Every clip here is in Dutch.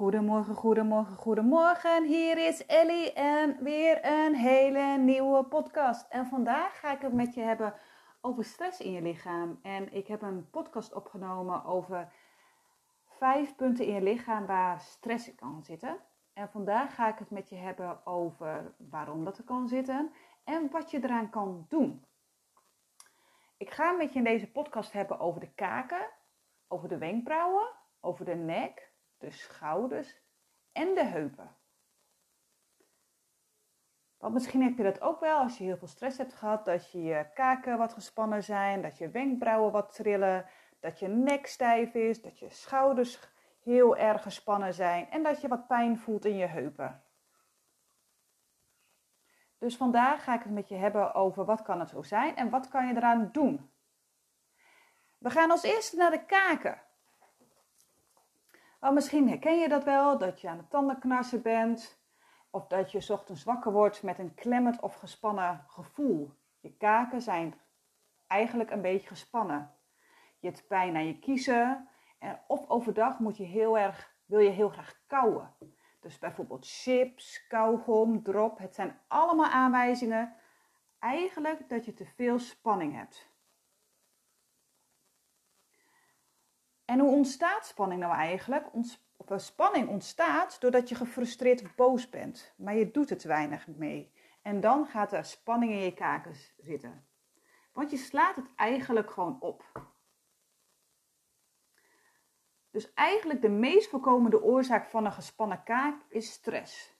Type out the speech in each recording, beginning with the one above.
Goedemorgen, goedemorgen, goedemorgen. Hier is Ellie en weer een hele nieuwe podcast. En vandaag ga ik het met je hebben over stress in je lichaam. En ik heb een podcast opgenomen over vijf punten in je lichaam waar stress in kan zitten. En vandaag ga ik het met je hebben over waarom dat er kan zitten en wat je eraan kan doen. Ik ga met je in deze podcast hebben over de kaken, over de wenkbrauwen, over de nek de schouders en de heupen. Want misschien heb je dat ook wel als je heel veel stress hebt gehad, dat je je kaken wat gespannen zijn, dat je wenkbrauwen wat trillen, dat je nek stijf is, dat je schouders heel erg gespannen zijn en dat je wat pijn voelt in je heupen. Dus vandaag ga ik het met je hebben over wat kan het zo zijn en wat kan je eraan doen. We gaan als eerste naar de kaken. Oh, misschien herken je dat wel, dat je aan het tandenknarsen bent. Of dat je ochtends wakker wordt met een klemmend of gespannen gevoel. Je kaken zijn eigenlijk een beetje gespannen. Je hebt pijn aan je kiezen. En of overdag moet je heel erg, wil je heel graag kauwen. Dus bijvoorbeeld chips, kauwgom, drop. Het zijn allemaal aanwijzingen eigenlijk dat je te veel spanning hebt. En hoe ontstaat spanning nou eigenlijk? Of spanning ontstaat doordat je gefrustreerd boos bent, maar je doet te weinig mee. En dan gaat er spanning in je kaken zitten. Want je slaat het eigenlijk gewoon op. Dus eigenlijk de meest voorkomende oorzaak van een gespannen kaak is stress.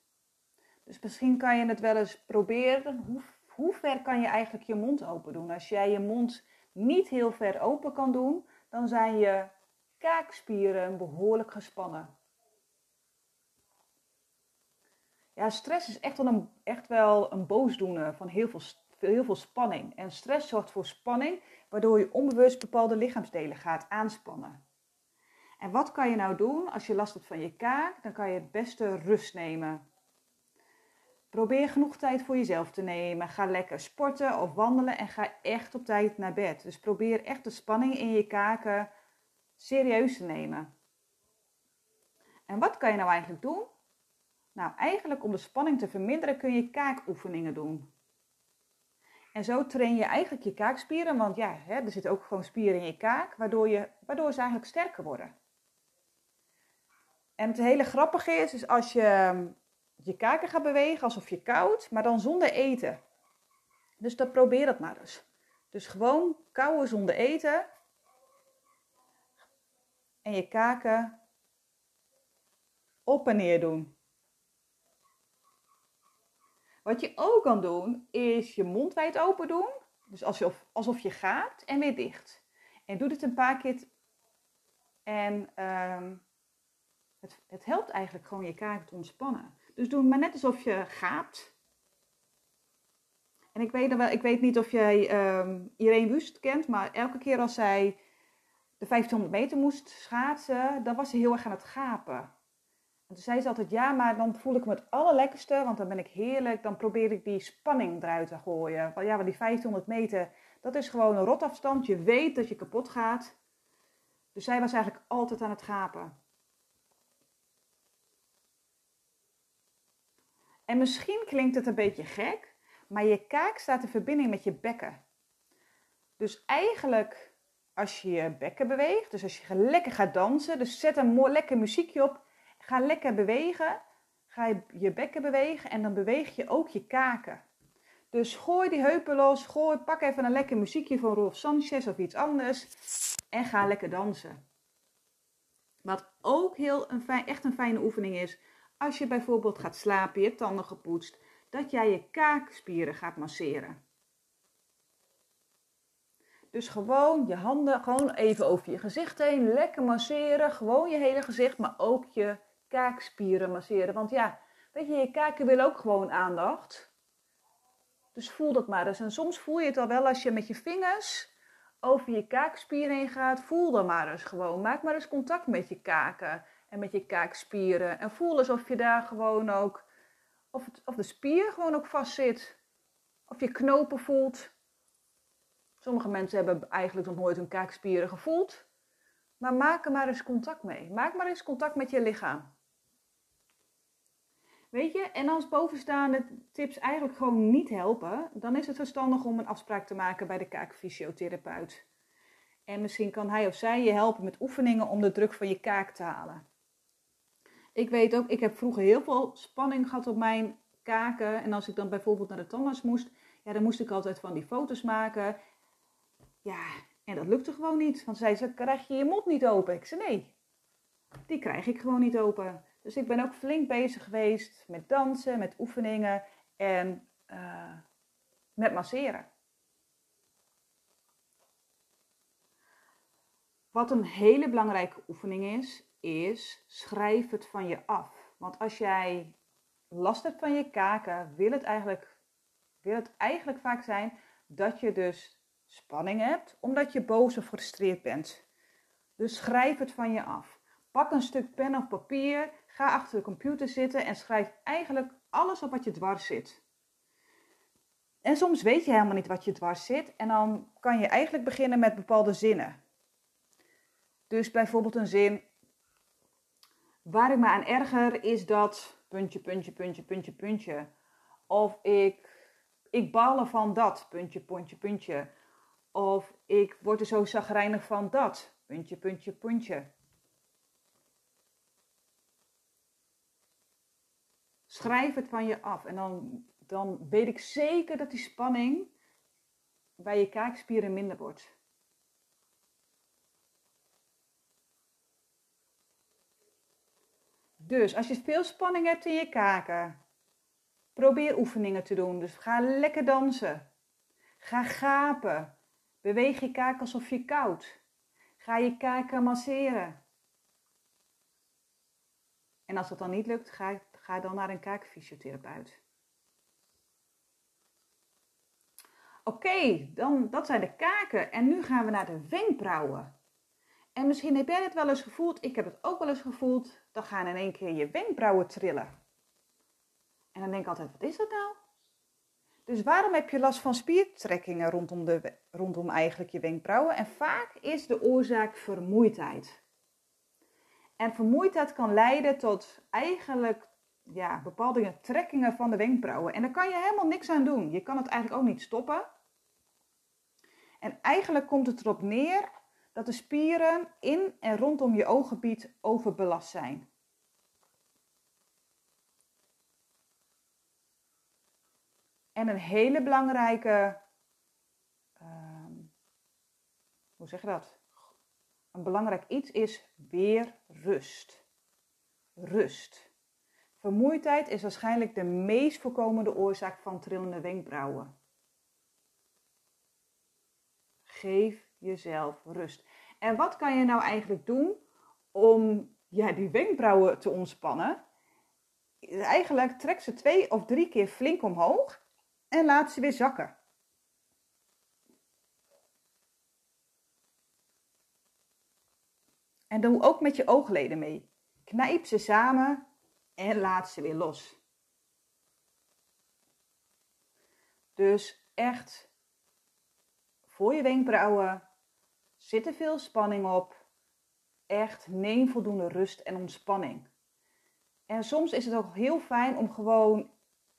Dus misschien kan je het wel eens proberen. Hoe, hoe ver kan je eigenlijk je mond open doen? Als jij je mond niet heel ver open kan doen, dan zijn je kaakspieren behoorlijk gespannen. Ja, stress is echt wel een, echt wel een boosdoener van heel veel, heel veel spanning. En stress zorgt voor spanning, waardoor je onbewust bepaalde lichaamsdelen gaat aanspannen. En wat kan je nou doen als je last hebt van je kaak? Dan kan je het beste rust nemen. Probeer genoeg tijd voor jezelf te nemen. Ga lekker sporten of wandelen en ga echt op tijd naar bed. Dus probeer echt de spanning in je kaken serieus te nemen. En wat kan je nou eigenlijk doen? Nou, eigenlijk om de spanning te verminderen kun je kaakoefeningen doen. En zo train je eigenlijk je kaakspieren, want ja, hè, er zitten ook gewoon spieren in je kaak, waardoor, je, waardoor ze eigenlijk sterker worden. En het hele grappige is, is als je ehm, je kaken gaat bewegen alsof je koud, maar dan zonder eten. Dus dan probeer dat maar eens. Dus gewoon kauwen zonder eten en je kaken op en neer doen. Wat je ook kan doen, is je mond wijd open doen. Dus alsof, alsof je gaat en weer dicht. En doe dit een paar keer. En ehm, het, het helpt eigenlijk gewoon je kaken te ontspannen. Dus doe maar net alsof je gaapt. En ik weet, wel, ik weet niet of jij um, Irene Wust kent, maar elke keer als zij de 1500 meter moest schaatsen, dan was ze heel erg aan het gapen. En toen zei ze altijd, ja, maar dan voel ik me het allerlekkerste, want dan ben ik heerlijk. Dan probeer ik die spanning eruit te gooien. Want ja, want die 1500 meter, dat is gewoon een rotafstand. Je weet dat je kapot gaat. Dus zij was eigenlijk altijd aan het gapen. En misschien klinkt het een beetje gek, maar je kaak staat in verbinding met je bekken. Dus eigenlijk als je je bekken beweegt. Dus als je lekker gaat dansen. Dus zet een mooi lekker muziekje op. Ga lekker bewegen. Ga je je bekken bewegen en dan beweeg je ook je kaken. Dus gooi die heupen los. Gooi, pak even een lekker muziekje van Rolf Sanchez of iets anders. En ga lekker dansen. Wat ook heel een fijn, echt een fijne oefening is. Als je bijvoorbeeld gaat slapen, je tanden gepoetst. Dat jij je kaakspieren gaat masseren. Dus gewoon je handen gewoon even over je gezicht heen. Lekker masseren. Gewoon je hele gezicht, maar ook je kaakspieren masseren. Want ja, weet je, je kaken willen ook gewoon aandacht. Dus voel dat maar eens. En soms voel je het al wel als je met je vingers over je kaakspieren heen gaat. Voel dan maar eens gewoon. Maak maar eens contact met je kaken en met je kaakspieren. En voel alsof je daar gewoon ook, of, of de spier gewoon ook vast zit. Of je knopen voelt. Sommige mensen hebben eigenlijk nog nooit hun kaakspieren gevoeld. Maar maak er maar eens contact mee. Maak maar eens contact met je lichaam. Weet je, en als bovenstaande tips eigenlijk gewoon niet helpen, dan is het verstandig om een afspraak te maken bij de kaakfysiotherapeut. En misschien kan hij of zij je helpen met oefeningen om de druk van je kaak te halen. Ik weet ook, ik heb vroeger heel veel spanning gehad op mijn kaken. En als ik dan bijvoorbeeld naar de tandarts moest, ja, dan moest ik altijd van die foto's maken. Ja, en dat lukte gewoon niet. Want zij zei, krijg je je mond niet open? Ik zei, nee, die krijg ik gewoon niet open. Dus ik ben ook flink bezig geweest met dansen, met oefeningen en uh, met masseren. Wat een hele belangrijke oefening is, is schrijf het van je af. Want als jij last hebt van je kaken, wil het eigenlijk, wil het eigenlijk vaak zijn dat je dus spanning hebt, omdat je boos of gefrustreerd bent. Dus schrijf het van je af. Pak een stuk pen of papier, ga achter de computer zitten en schrijf eigenlijk alles op wat je dwars zit. En soms weet je helemaal niet wat je dwars zit en dan kan je eigenlijk beginnen met bepaalde zinnen. Dus bijvoorbeeld een zin, waar ik me aan erger is dat puntje, puntje, puntje, puntje, puntje. Of ik, ik balen van dat, puntje, puntje, puntje. Of ik word er zo zagrijnig van dat, puntje, puntje, puntje. Schrijf het van je af en dan, dan weet ik zeker dat die spanning bij je kaakspieren minder wordt. Dus als je veel spanning hebt in je kaken, probeer oefeningen te doen. Dus ga lekker dansen. Ga gapen. Beweeg je kaak alsof je koud. Ga je kaken masseren. En als dat dan niet lukt, ga, ga dan naar een kaakfysiotherapeut. Oké, dan dat zijn de kaken. En nu gaan we naar de wenkbrauwen. En misschien heb jij het wel eens gevoeld, ik heb het ook wel eens gevoeld, dan gaan in één keer je wenkbrauwen trillen. En dan denk ik altijd, wat is dat nou? Dus waarom heb je last van spiertrekkingen rondom, de, rondom eigenlijk je wenkbrauwen? En vaak is de oorzaak vermoeidheid. En vermoeidheid kan leiden tot eigenlijk ja, bepaalde trekkingen van de wenkbrauwen. En daar kan je helemaal niks aan doen. Je kan het eigenlijk ook niet stoppen. En eigenlijk komt het erop neer dat de spieren in en rondom je ooggebied overbelast zijn. En een hele belangrijke, uh, hoe zeg je dat? Een belangrijk iets is weer rust. Rust. Vermoeidheid is waarschijnlijk de meest voorkomende oorzaak van trillende wenkbrauwen. Geef jezelf rust. En wat kan je nou eigenlijk doen om ja, die wenkbrauwen te ontspannen? Eigenlijk trek ze twee of drie keer flink omhoog en laat ze weer zakken. En doe ook met je oogleden mee. Knijp ze samen en laat ze weer los. Dus echt voor je wenkbrauwen Zit er veel spanning op? Echt, neem voldoende rust en ontspanning. En soms is het ook heel fijn om gewoon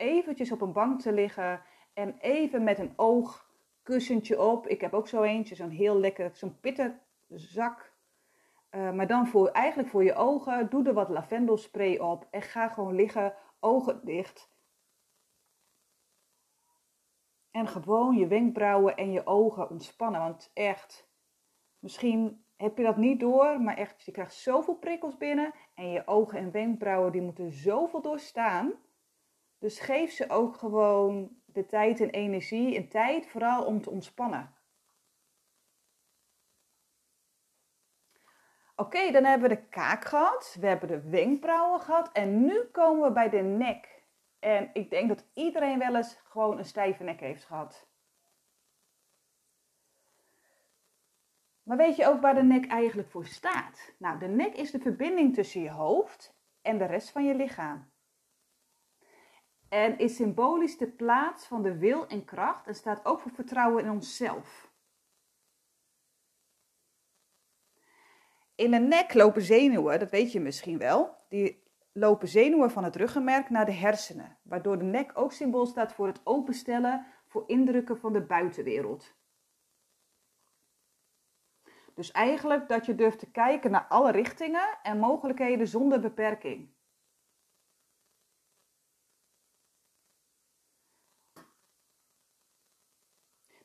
eventjes op een bank te liggen en even met een oogkussentje op. Ik heb ook zo eentje, zo'n heel lekker, zo'n pittenzak. Uh, maar dan voor, eigenlijk voor je ogen, doe er wat lavendelspray op en ga gewoon liggen, ogen dicht. En gewoon je wenkbrauwen en je ogen ontspannen, want echt, Misschien heb je dat niet door, maar echt, je krijgt zoveel prikkels binnen en je ogen en wenkbrauwen die moeten zoveel doorstaan. Dus geef ze ook gewoon de tijd en energie en tijd vooral om te ontspannen. Oké, dan hebben we de kaak gehad, we hebben de wenkbrauwen gehad en nu komen we bij de nek. En ik denk dat iedereen wel eens gewoon een stijve nek heeft gehad. Maar weet je ook waar de nek eigenlijk voor staat? Nou, de nek is de verbinding tussen je hoofd en de rest van je lichaam. En is symbolisch de plaats van de wil en kracht en staat ook voor vertrouwen in onszelf. In de nek lopen zenuwen, dat weet je misschien wel. Die lopen zenuwen van het ruggenmerk naar de hersenen, waardoor de nek ook symbool staat voor het openstellen voor indrukken van de buitenwereld. Dus eigenlijk dat je durft te kijken naar alle richtingen en mogelijkheden zonder beperking.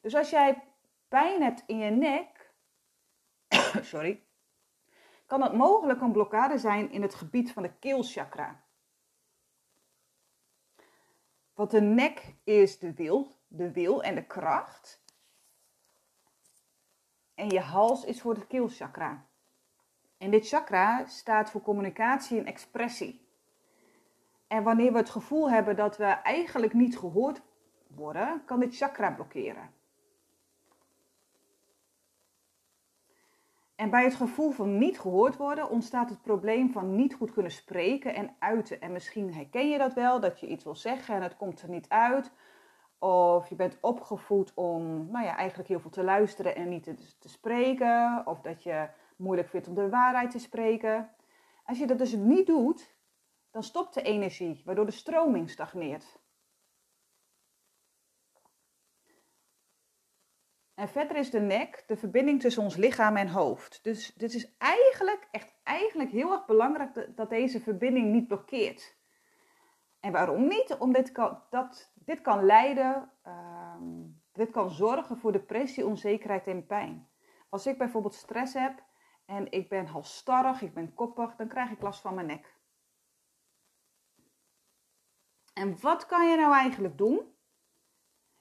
Dus als jij pijn hebt in je nek, sorry, kan het mogelijk een blokkade zijn in het gebied van de keelchakra. Want de nek is de wil, de wil en de kracht. En je hals is voor het keelchakra. En dit chakra staat voor communicatie en expressie. En wanneer we het gevoel hebben dat we eigenlijk niet gehoord worden, kan dit chakra blokkeren. En bij het gevoel van niet gehoord worden ontstaat het probleem van niet goed kunnen spreken en uiten. En misschien herken je dat wel, dat je iets wil zeggen en het komt er niet uit. Of je bent opgevoed om nou ja, eigenlijk heel veel te luisteren en niet te, te spreken. Of dat je moeilijk vindt om de waarheid te spreken. Als je dat dus niet doet, dan stopt de energie, waardoor de stroming stagneert. En verder is de nek de verbinding tussen ons lichaam en hoofd. Dus dit is eigenlijk, echt eigenlijk heel erg belangrijk dat deze verbinding niet blokkeert. En waarom niet? Omdat dit kan, dit kan leiden, uh, dit kan zorgen voor depressie, onzekerheid en pijn. Als ik bijvoorbeeld stress heb en ik ben halstarrig, ik ben koppig, dan krijg ik last van mijn nek. En wat kan je nou eigenlijk doen?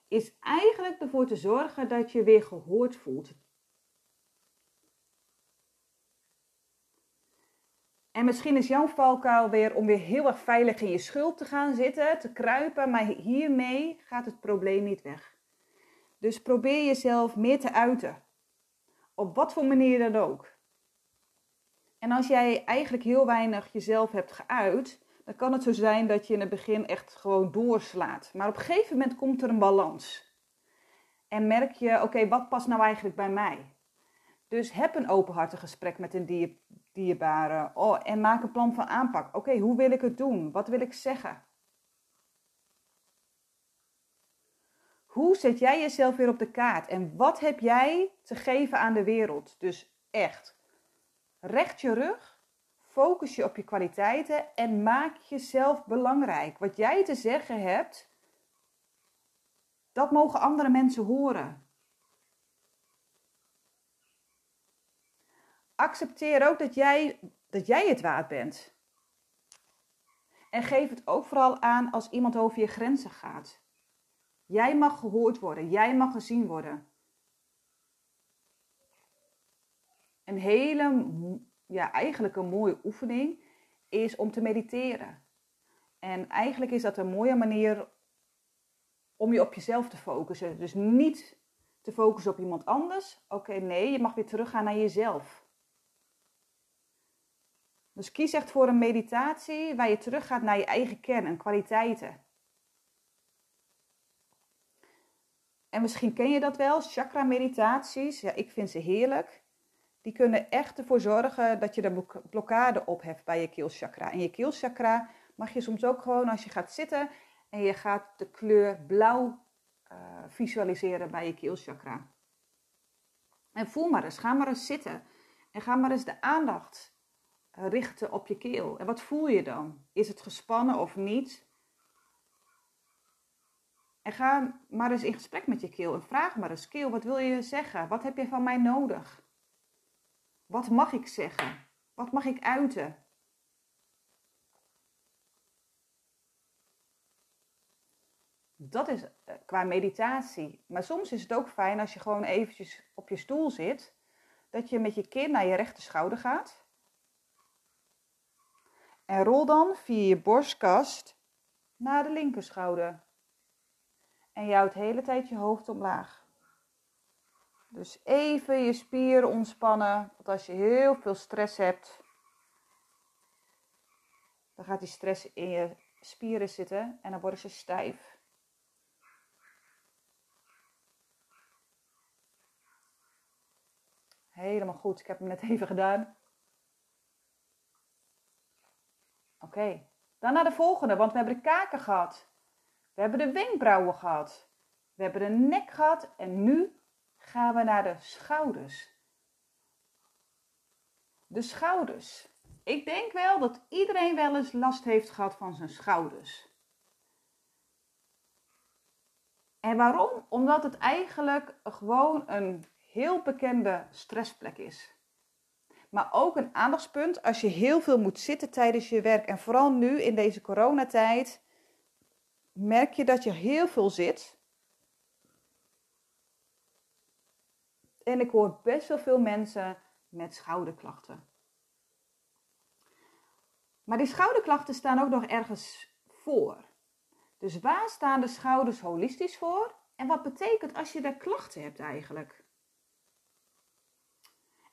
Is eigenlijk ervoor te zorgen dat je weer gehoord voelt. En misschien is jouw valkuil weer om weer heel erg veilig in je schuld te gaan zitten, te kruipen, maar hiermee gaat het probleem niet weg. Dus probeer jezelf meer te uiten. Op wat voor manier dan ook. En als jij eigenlijk heel weinig jezelf hebt geuit, dan kan het zo zijn dat je in het begin echt gewoon doorslaat. Maar op een gegeven moment komt er een balans. En merk je, oké, wat past nou eigenlijk bij mij? Dus heb een openhartig gesprek met een dier, dierbare. Oh, en maak een plan van aanpak. Oké, hoe wil ik het doen? Wat wil ik zeggen? Hoe zet jij jezelf weer op de kaart? En wat heb jij te geven aan de wereld? Dus echt, recht je rug Focus je op je kwaliteiten en maak jezelf belangrijk. Wat jij te zeggen hebt, dat mogen andere mensen horen. Accepteer ook dat jij, dat jij het waard bent. En geef het ook vooral aan als iemand over je grenzen gaat. Jij mag gehoord worden, jij mag gezien worden. Een hele ja, eigenlijk een mooie oefening is om te mediteren. En eigenlijk is dat een mooie manier om je op jezelf te focussen. Dus niet te focussen op iemand anders. Oké, nee, je mag weer teruggaan naar jezelf. Dus kies echt voor een meditatie waar je teruggaat naar je eigen kern en kwaliteiten. En misschien ken je dat wel, chakra meditaties. Ja, ik vind ze heerlijk die kunnen echt ervoor zorgen dat je de blokkade opheft bij je keelchakra. En je keelchakra mag je soms ook gewoon als je gaat zitten en je gaat de kleur blauw uh, visualiseren bij je keelchakra. En voel maar eens, ga maar eens zitten en ga maar eens de aandacht eh, richten op je keel. En wat voel je dan? Is het gespannen of niet? En ga maar eens in gesprek met je keel en vraag maar eens, keel, wat wil je zeggen? Wat heb je van mij nodig? Wat mag ik zeggen? Wat mag ik uiten? Dat is eh, qua meditatie. Maar soms is het ook fijn als je gewoon eventjes op je stoel zit, dat je met je kin naar je rechter schouder gaat. En rol dan via je borstkast naar de linkerschouder. En houdt de hele tijd je hoofd omlaag. Dus even je spieren ontspannen. Want als je heel veel stress hebt, dan gaat die stress in je spieren zitten en dan worden ze stijf. Helemaal goed. Ik heb hem net even gedaan. Oké, dan naar de volgende, want we hebben de kaken gehad. We hebben de wenkbrauwen gehad. We hebben de nek gehad en nu gaan we naar de schouders. De schouders. Ik denk wel dat iedereen wel eens last heeft gehad van zijn schouders. En waarom? Omdat het eigenlijk gewoon een heel bekende stressplek is. Maar ook een aandachtspunt als je heel veel moet zitten tijdens je werk. En vooral nu in deze coronatijd merk je dat je heel veel zit. En ik hoor best wel veel mensen met schouderklachten. Maar die schouderklachten staan ook nog ergens voor. Dus waar staan de schouders holistisch voor? En wat betekent als je daar klachten hebt eigenlijk?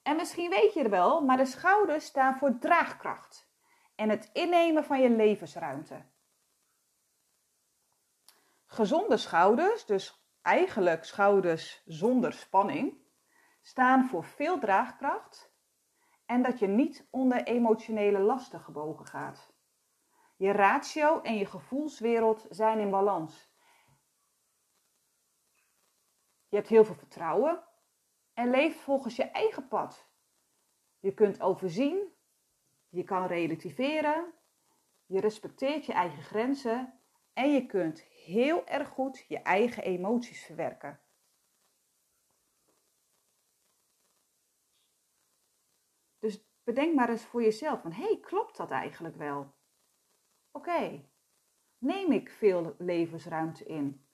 En misschien weet je er wel, maar de schouders staan voor draagkracht en het innemen van je levensruimte. Gezonde schouders, dus eigenlijk schouders zonder spanning, staan voor veel draagkracht en dat je niet onder emotionele lasten gebogen gaat. Je ratio en je gevoelswereld zijn in balans. Je hebt heel veel vertrouwen en leeft volgens je eigen pad. Je kunt overzien, je kan relativeren, je respecteert je eigen grenzen en je kunt heel erg goed je eigen emoties verwerken. Dus bedenk maar eens voor jezelf van, hé, hey, klopt dat eigenlijk wel? Oké, neem ik veel levensruimte in?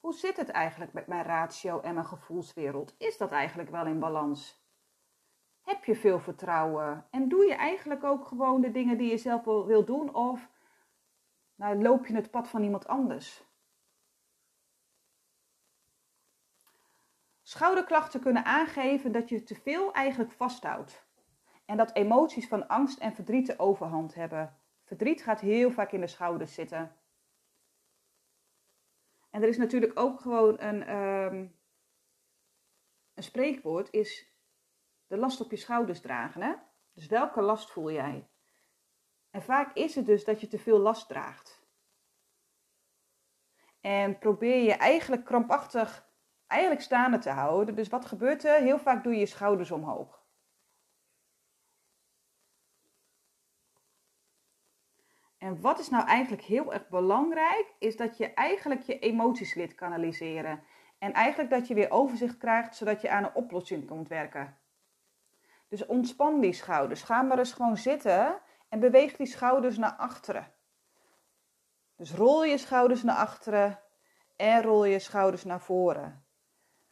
Hoe zit het eigenlijk met mijn ratio en mijn gevoelswereld? Is dat eigenlijk wel in balans? Heb je veel vertrouwen? En doe je eigenlijk ook gewoon de dingen die je zelf wil doen? Of nou, loop je het pad van iemand anders? Schouderklachten kunnen aangeven dat je te veel eigenlijk vasthoudt. En dat emoties van angst en verdriet de overhand hebben. Verdriet gaat heel vaak in de schouders zitten. En er is natuurlijk ook gewoon een, um, een spreekwoord, is de last op je schouders dragen. Hè? Dus welke last voel jij? En vaak is het dus dat je te veel last draagt. En probeer je eigenlijk krampachtig eigenlijk staande te houden. Dus wat gebeurt er? Heel vaak doe je je schouders omhoog. Wat is nou eigenlijk heel erg belangrijk, is dat je eigenlijk je emoties leert kanaliseren. En eigenlijk dat je weer overzicht krijgt, zodat je aan een oplossing kunt werken. Dus ontspan die schouders. Ga maar eens gewoon zitten en beweeg die schouders naar achteren. Dus rol je schouders naar achteren en rol je schouders naar voren.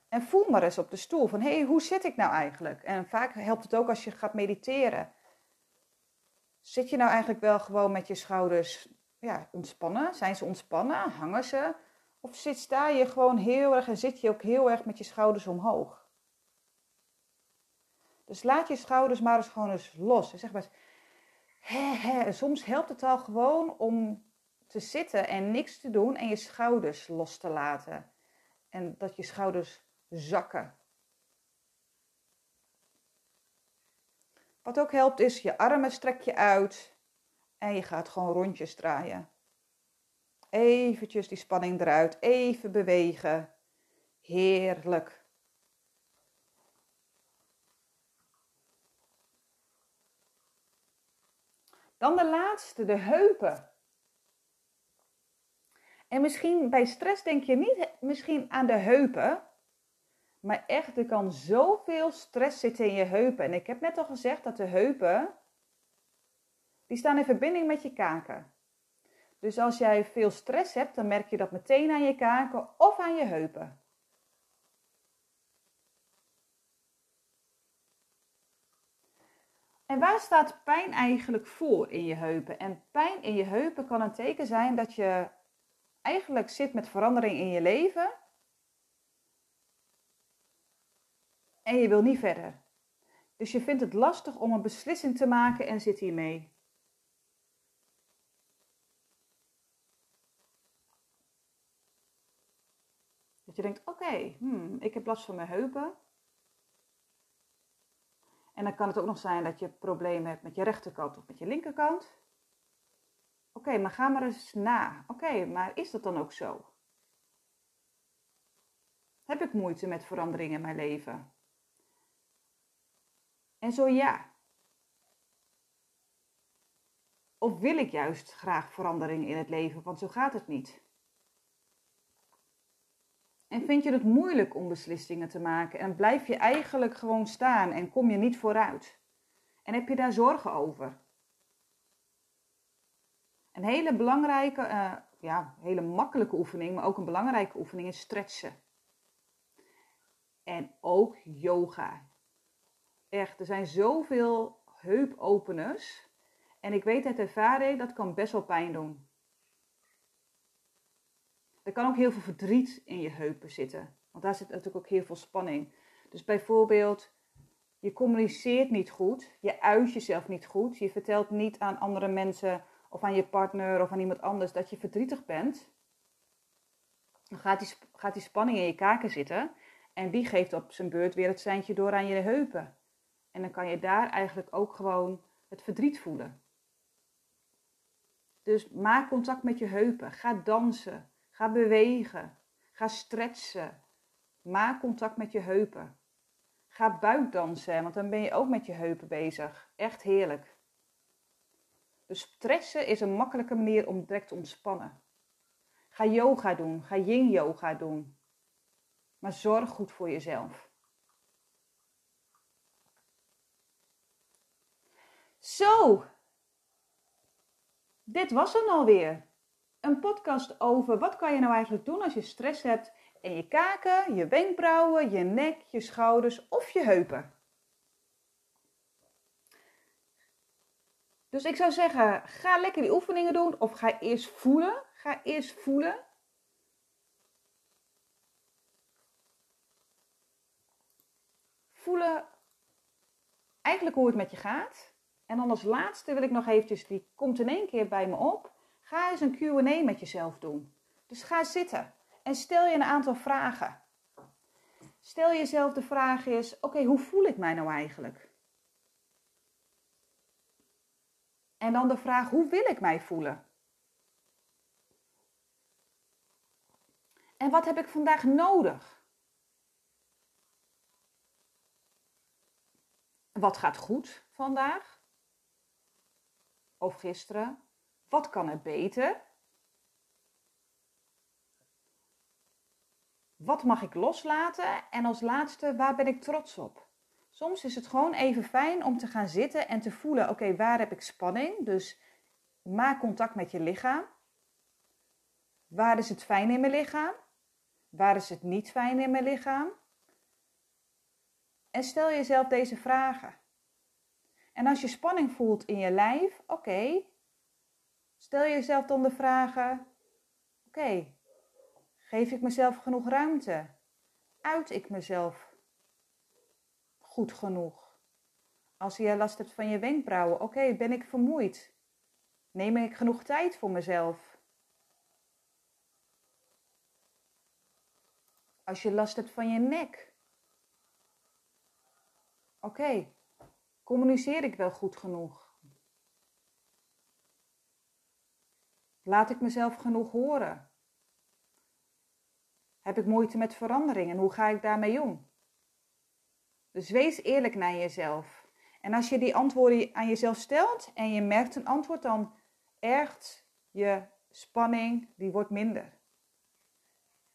En voel maar eens op de stoel van, hé, hey, hoe zit ik nou eigenlijk? En vaak helpt het ook als je gaat mediteren. Zit je nou eigenlijk wel gewoon met je schouders ja, ontspannen? Zijn ze ontspannen? Hangen ze? Of zit, sta je gewoon heel erg en zit je ook heel erg met je schouders omhoog? Dus laat je schouders maar eens gewoon eens los. En zeg maar soms helpt het al gewoon om te zitten en niks te doen en je schouders los te laten. En dat je schouders zakken. Wat ook helpt is je armen strek je uit en je gaat gewoon rondjes draaien. Eventjes die spanning eruit, even bewegen. Heerlijk. Dan de laatste, de heupen. En misschien bij stress denk je niet misschien aan de heupen, maar echt, er kan zoveel stress zitten in je heupen. En ik heb net al gezegd dat de heupen, die staan in verbinding met je kaken. Dus als jij veel stress hebt, dan merk je dat meteen aan je kaken of aan je heupen. En waar staat pijn eigenlijk voor in je heupen? En pijn in je heupen kan een teken zijn dat je eigenlijk zit met verandering in je leven en je wil niet verder. Dus je vindt het lastig om een beslissing te maken en zit hiermee. Dat je denkt, oké, hmm, ik heb last van mijn heupen. En dan kan het ook nog zijn dat je problemen hebt met je rechterkant of met je linkerkant. Oké, maar ga maar eens na. Oké, maar is dat dan ook zo? Heb ik moeite met verandering in mijn leven? En zo ja. Of wil ik juist graag verandering in het leven, want zo gaat het niet? En vind je het moeilijk om beslissingen te maken en blijf je eigenlijk gewoon staan en kom je niet vooruit? En heb je daar zorgen over? Een hele belangrijke, uh, ja, hele makkelijke oefening, maar ook een belangrijke oefening is stretchen. En ook yoga. Er zijn zoveel heupopeners. En ik weet uit ervaring, dat kan best wel pijn doen. Er kan ook heel veel verdriet in je heupen zitten. Want daar zit natuurlijk ook heel veel spanning. Dus bijvoorbeeld, je communiceert niet goed, je uit jezelf niet goed, je vertelt niet aan andere mensen of aan je partner of aan iemand anders dat je verdrietig bent. Dan gaat die, gaat die spanning in je kaken zitten en die geeft op zijn beurt weer het seintje door aan je heupen. En dan kan je daar eigenlijk ook gewoon het verdriet voelen. Dus maak contact met je heupen. Ga dansen. Ga bewegen. Ga stretchen. Maak contact met je heupen. Ga buikdansen, want dan ben je ook met je heupen bezig. Echt heerlijk. Dus stressen is een makkelijke manier om direct te ontspannen. Ga yoga doen. Ga yin yoga doen. Maar zorg goed voor jezelf. Zo, dit was hem alweer. Een podcast over wat kan je nou eigenlijk doen als je stress hebt in je kaken, je wenkbrauwen, je nek, je schouders of je heupen. Dus ik zou zeggen, ga lekker die oefeningen doen of ga eerst voelen. Ga eerst voelen. Voelen eigenlijk hoe het met je gaat. En dan als laatste wil ik nog eventjes, die komt in één keer bij me op. Ga eens een Q&A met jezelf doen. Dus ga zitten en stel je een aantal vragen. Stel jezelf de vraag is, oké, hoe voel ik mij nou eigenlijk? En dan de vraag, hoe wil ik mij voelen? En wat heb ik vandaag nodig? Wat gaat goed vandaag? Of gisteren? Wat kan er beter? Wat mag ik loslaten? En als laatste, waar ben ik trots op? Soms is het gewoon even fijn om te gaan zitten en te voelen: oké, waar heb ik spanning? Dus maak contact met je lichaam. Waar is het fijn in mijn lichaam? Waar is het niet fijn in mijn lichaam? En stel jezelf deze vragen. En als je spanning voelt in je lijf, oké, stel jezelf dan de vragen: oké, geef ik mezelf genoeg ruimte? Uit ik mezelf goed genoeg? Als je last hebt van je wenkbrauwen, oké, ben ik vermoeid? Neem ik genoeg tijd voor mezelf? Als je last hebt van je nek, oké, Communiceer ik wel goed genoeg? Laat ik mezelf genoeg horen? Heb ik moeite met verandering en hoe ga ik daarmee om? Dus wees eerlijk naar jezelf. En als je die antwoorden aan jezelf stelt en je merkt een antwoord, dan ergt je spanning, die wordt minder.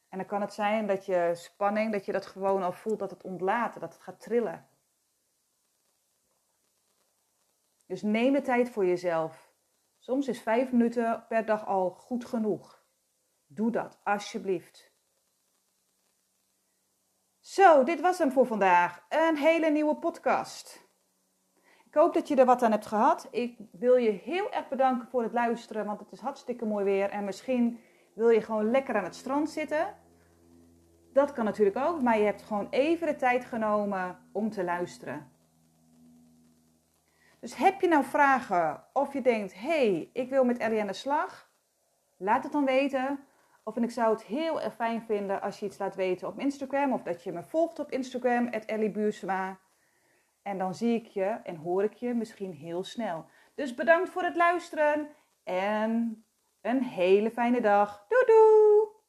En dan kan het zijn dat je spanning, dat je dat gewoon al voelt, dat het ontlaat, dat het gaat trillen. Dus neem de tijd voor jezelf. Soms is vijf minuten per dag al goed genoeg. Doe dat, alsjeblieft. Zo, dit was hem voor vandaag. Een hele nieuwe podcast. Ik hoop dat je er wat aan hebt gehad. Ik wil je heel erg bedanken voor het luisteren, want het is hartstikke mooi weer. En misschien wil je gewoon lekker aan het strand zitten. Dat kan natuurlijk ook, maar je hebt gewoon even de tijd genomen om te luisteren. Dus heb je nou vragen of je denkt, hey, ik wil met Ellie aan de slag? Laat het dan weten. Of en ik zou het heel erg fijn vinden als je iets laat weten op Instagram. Of dat je me volgt op Instagram, Ellie En dan zie ik je en hoor ik je misschien heel snel. Dus bedankt voor het luisteren En een hele fijne dag. Doei doei!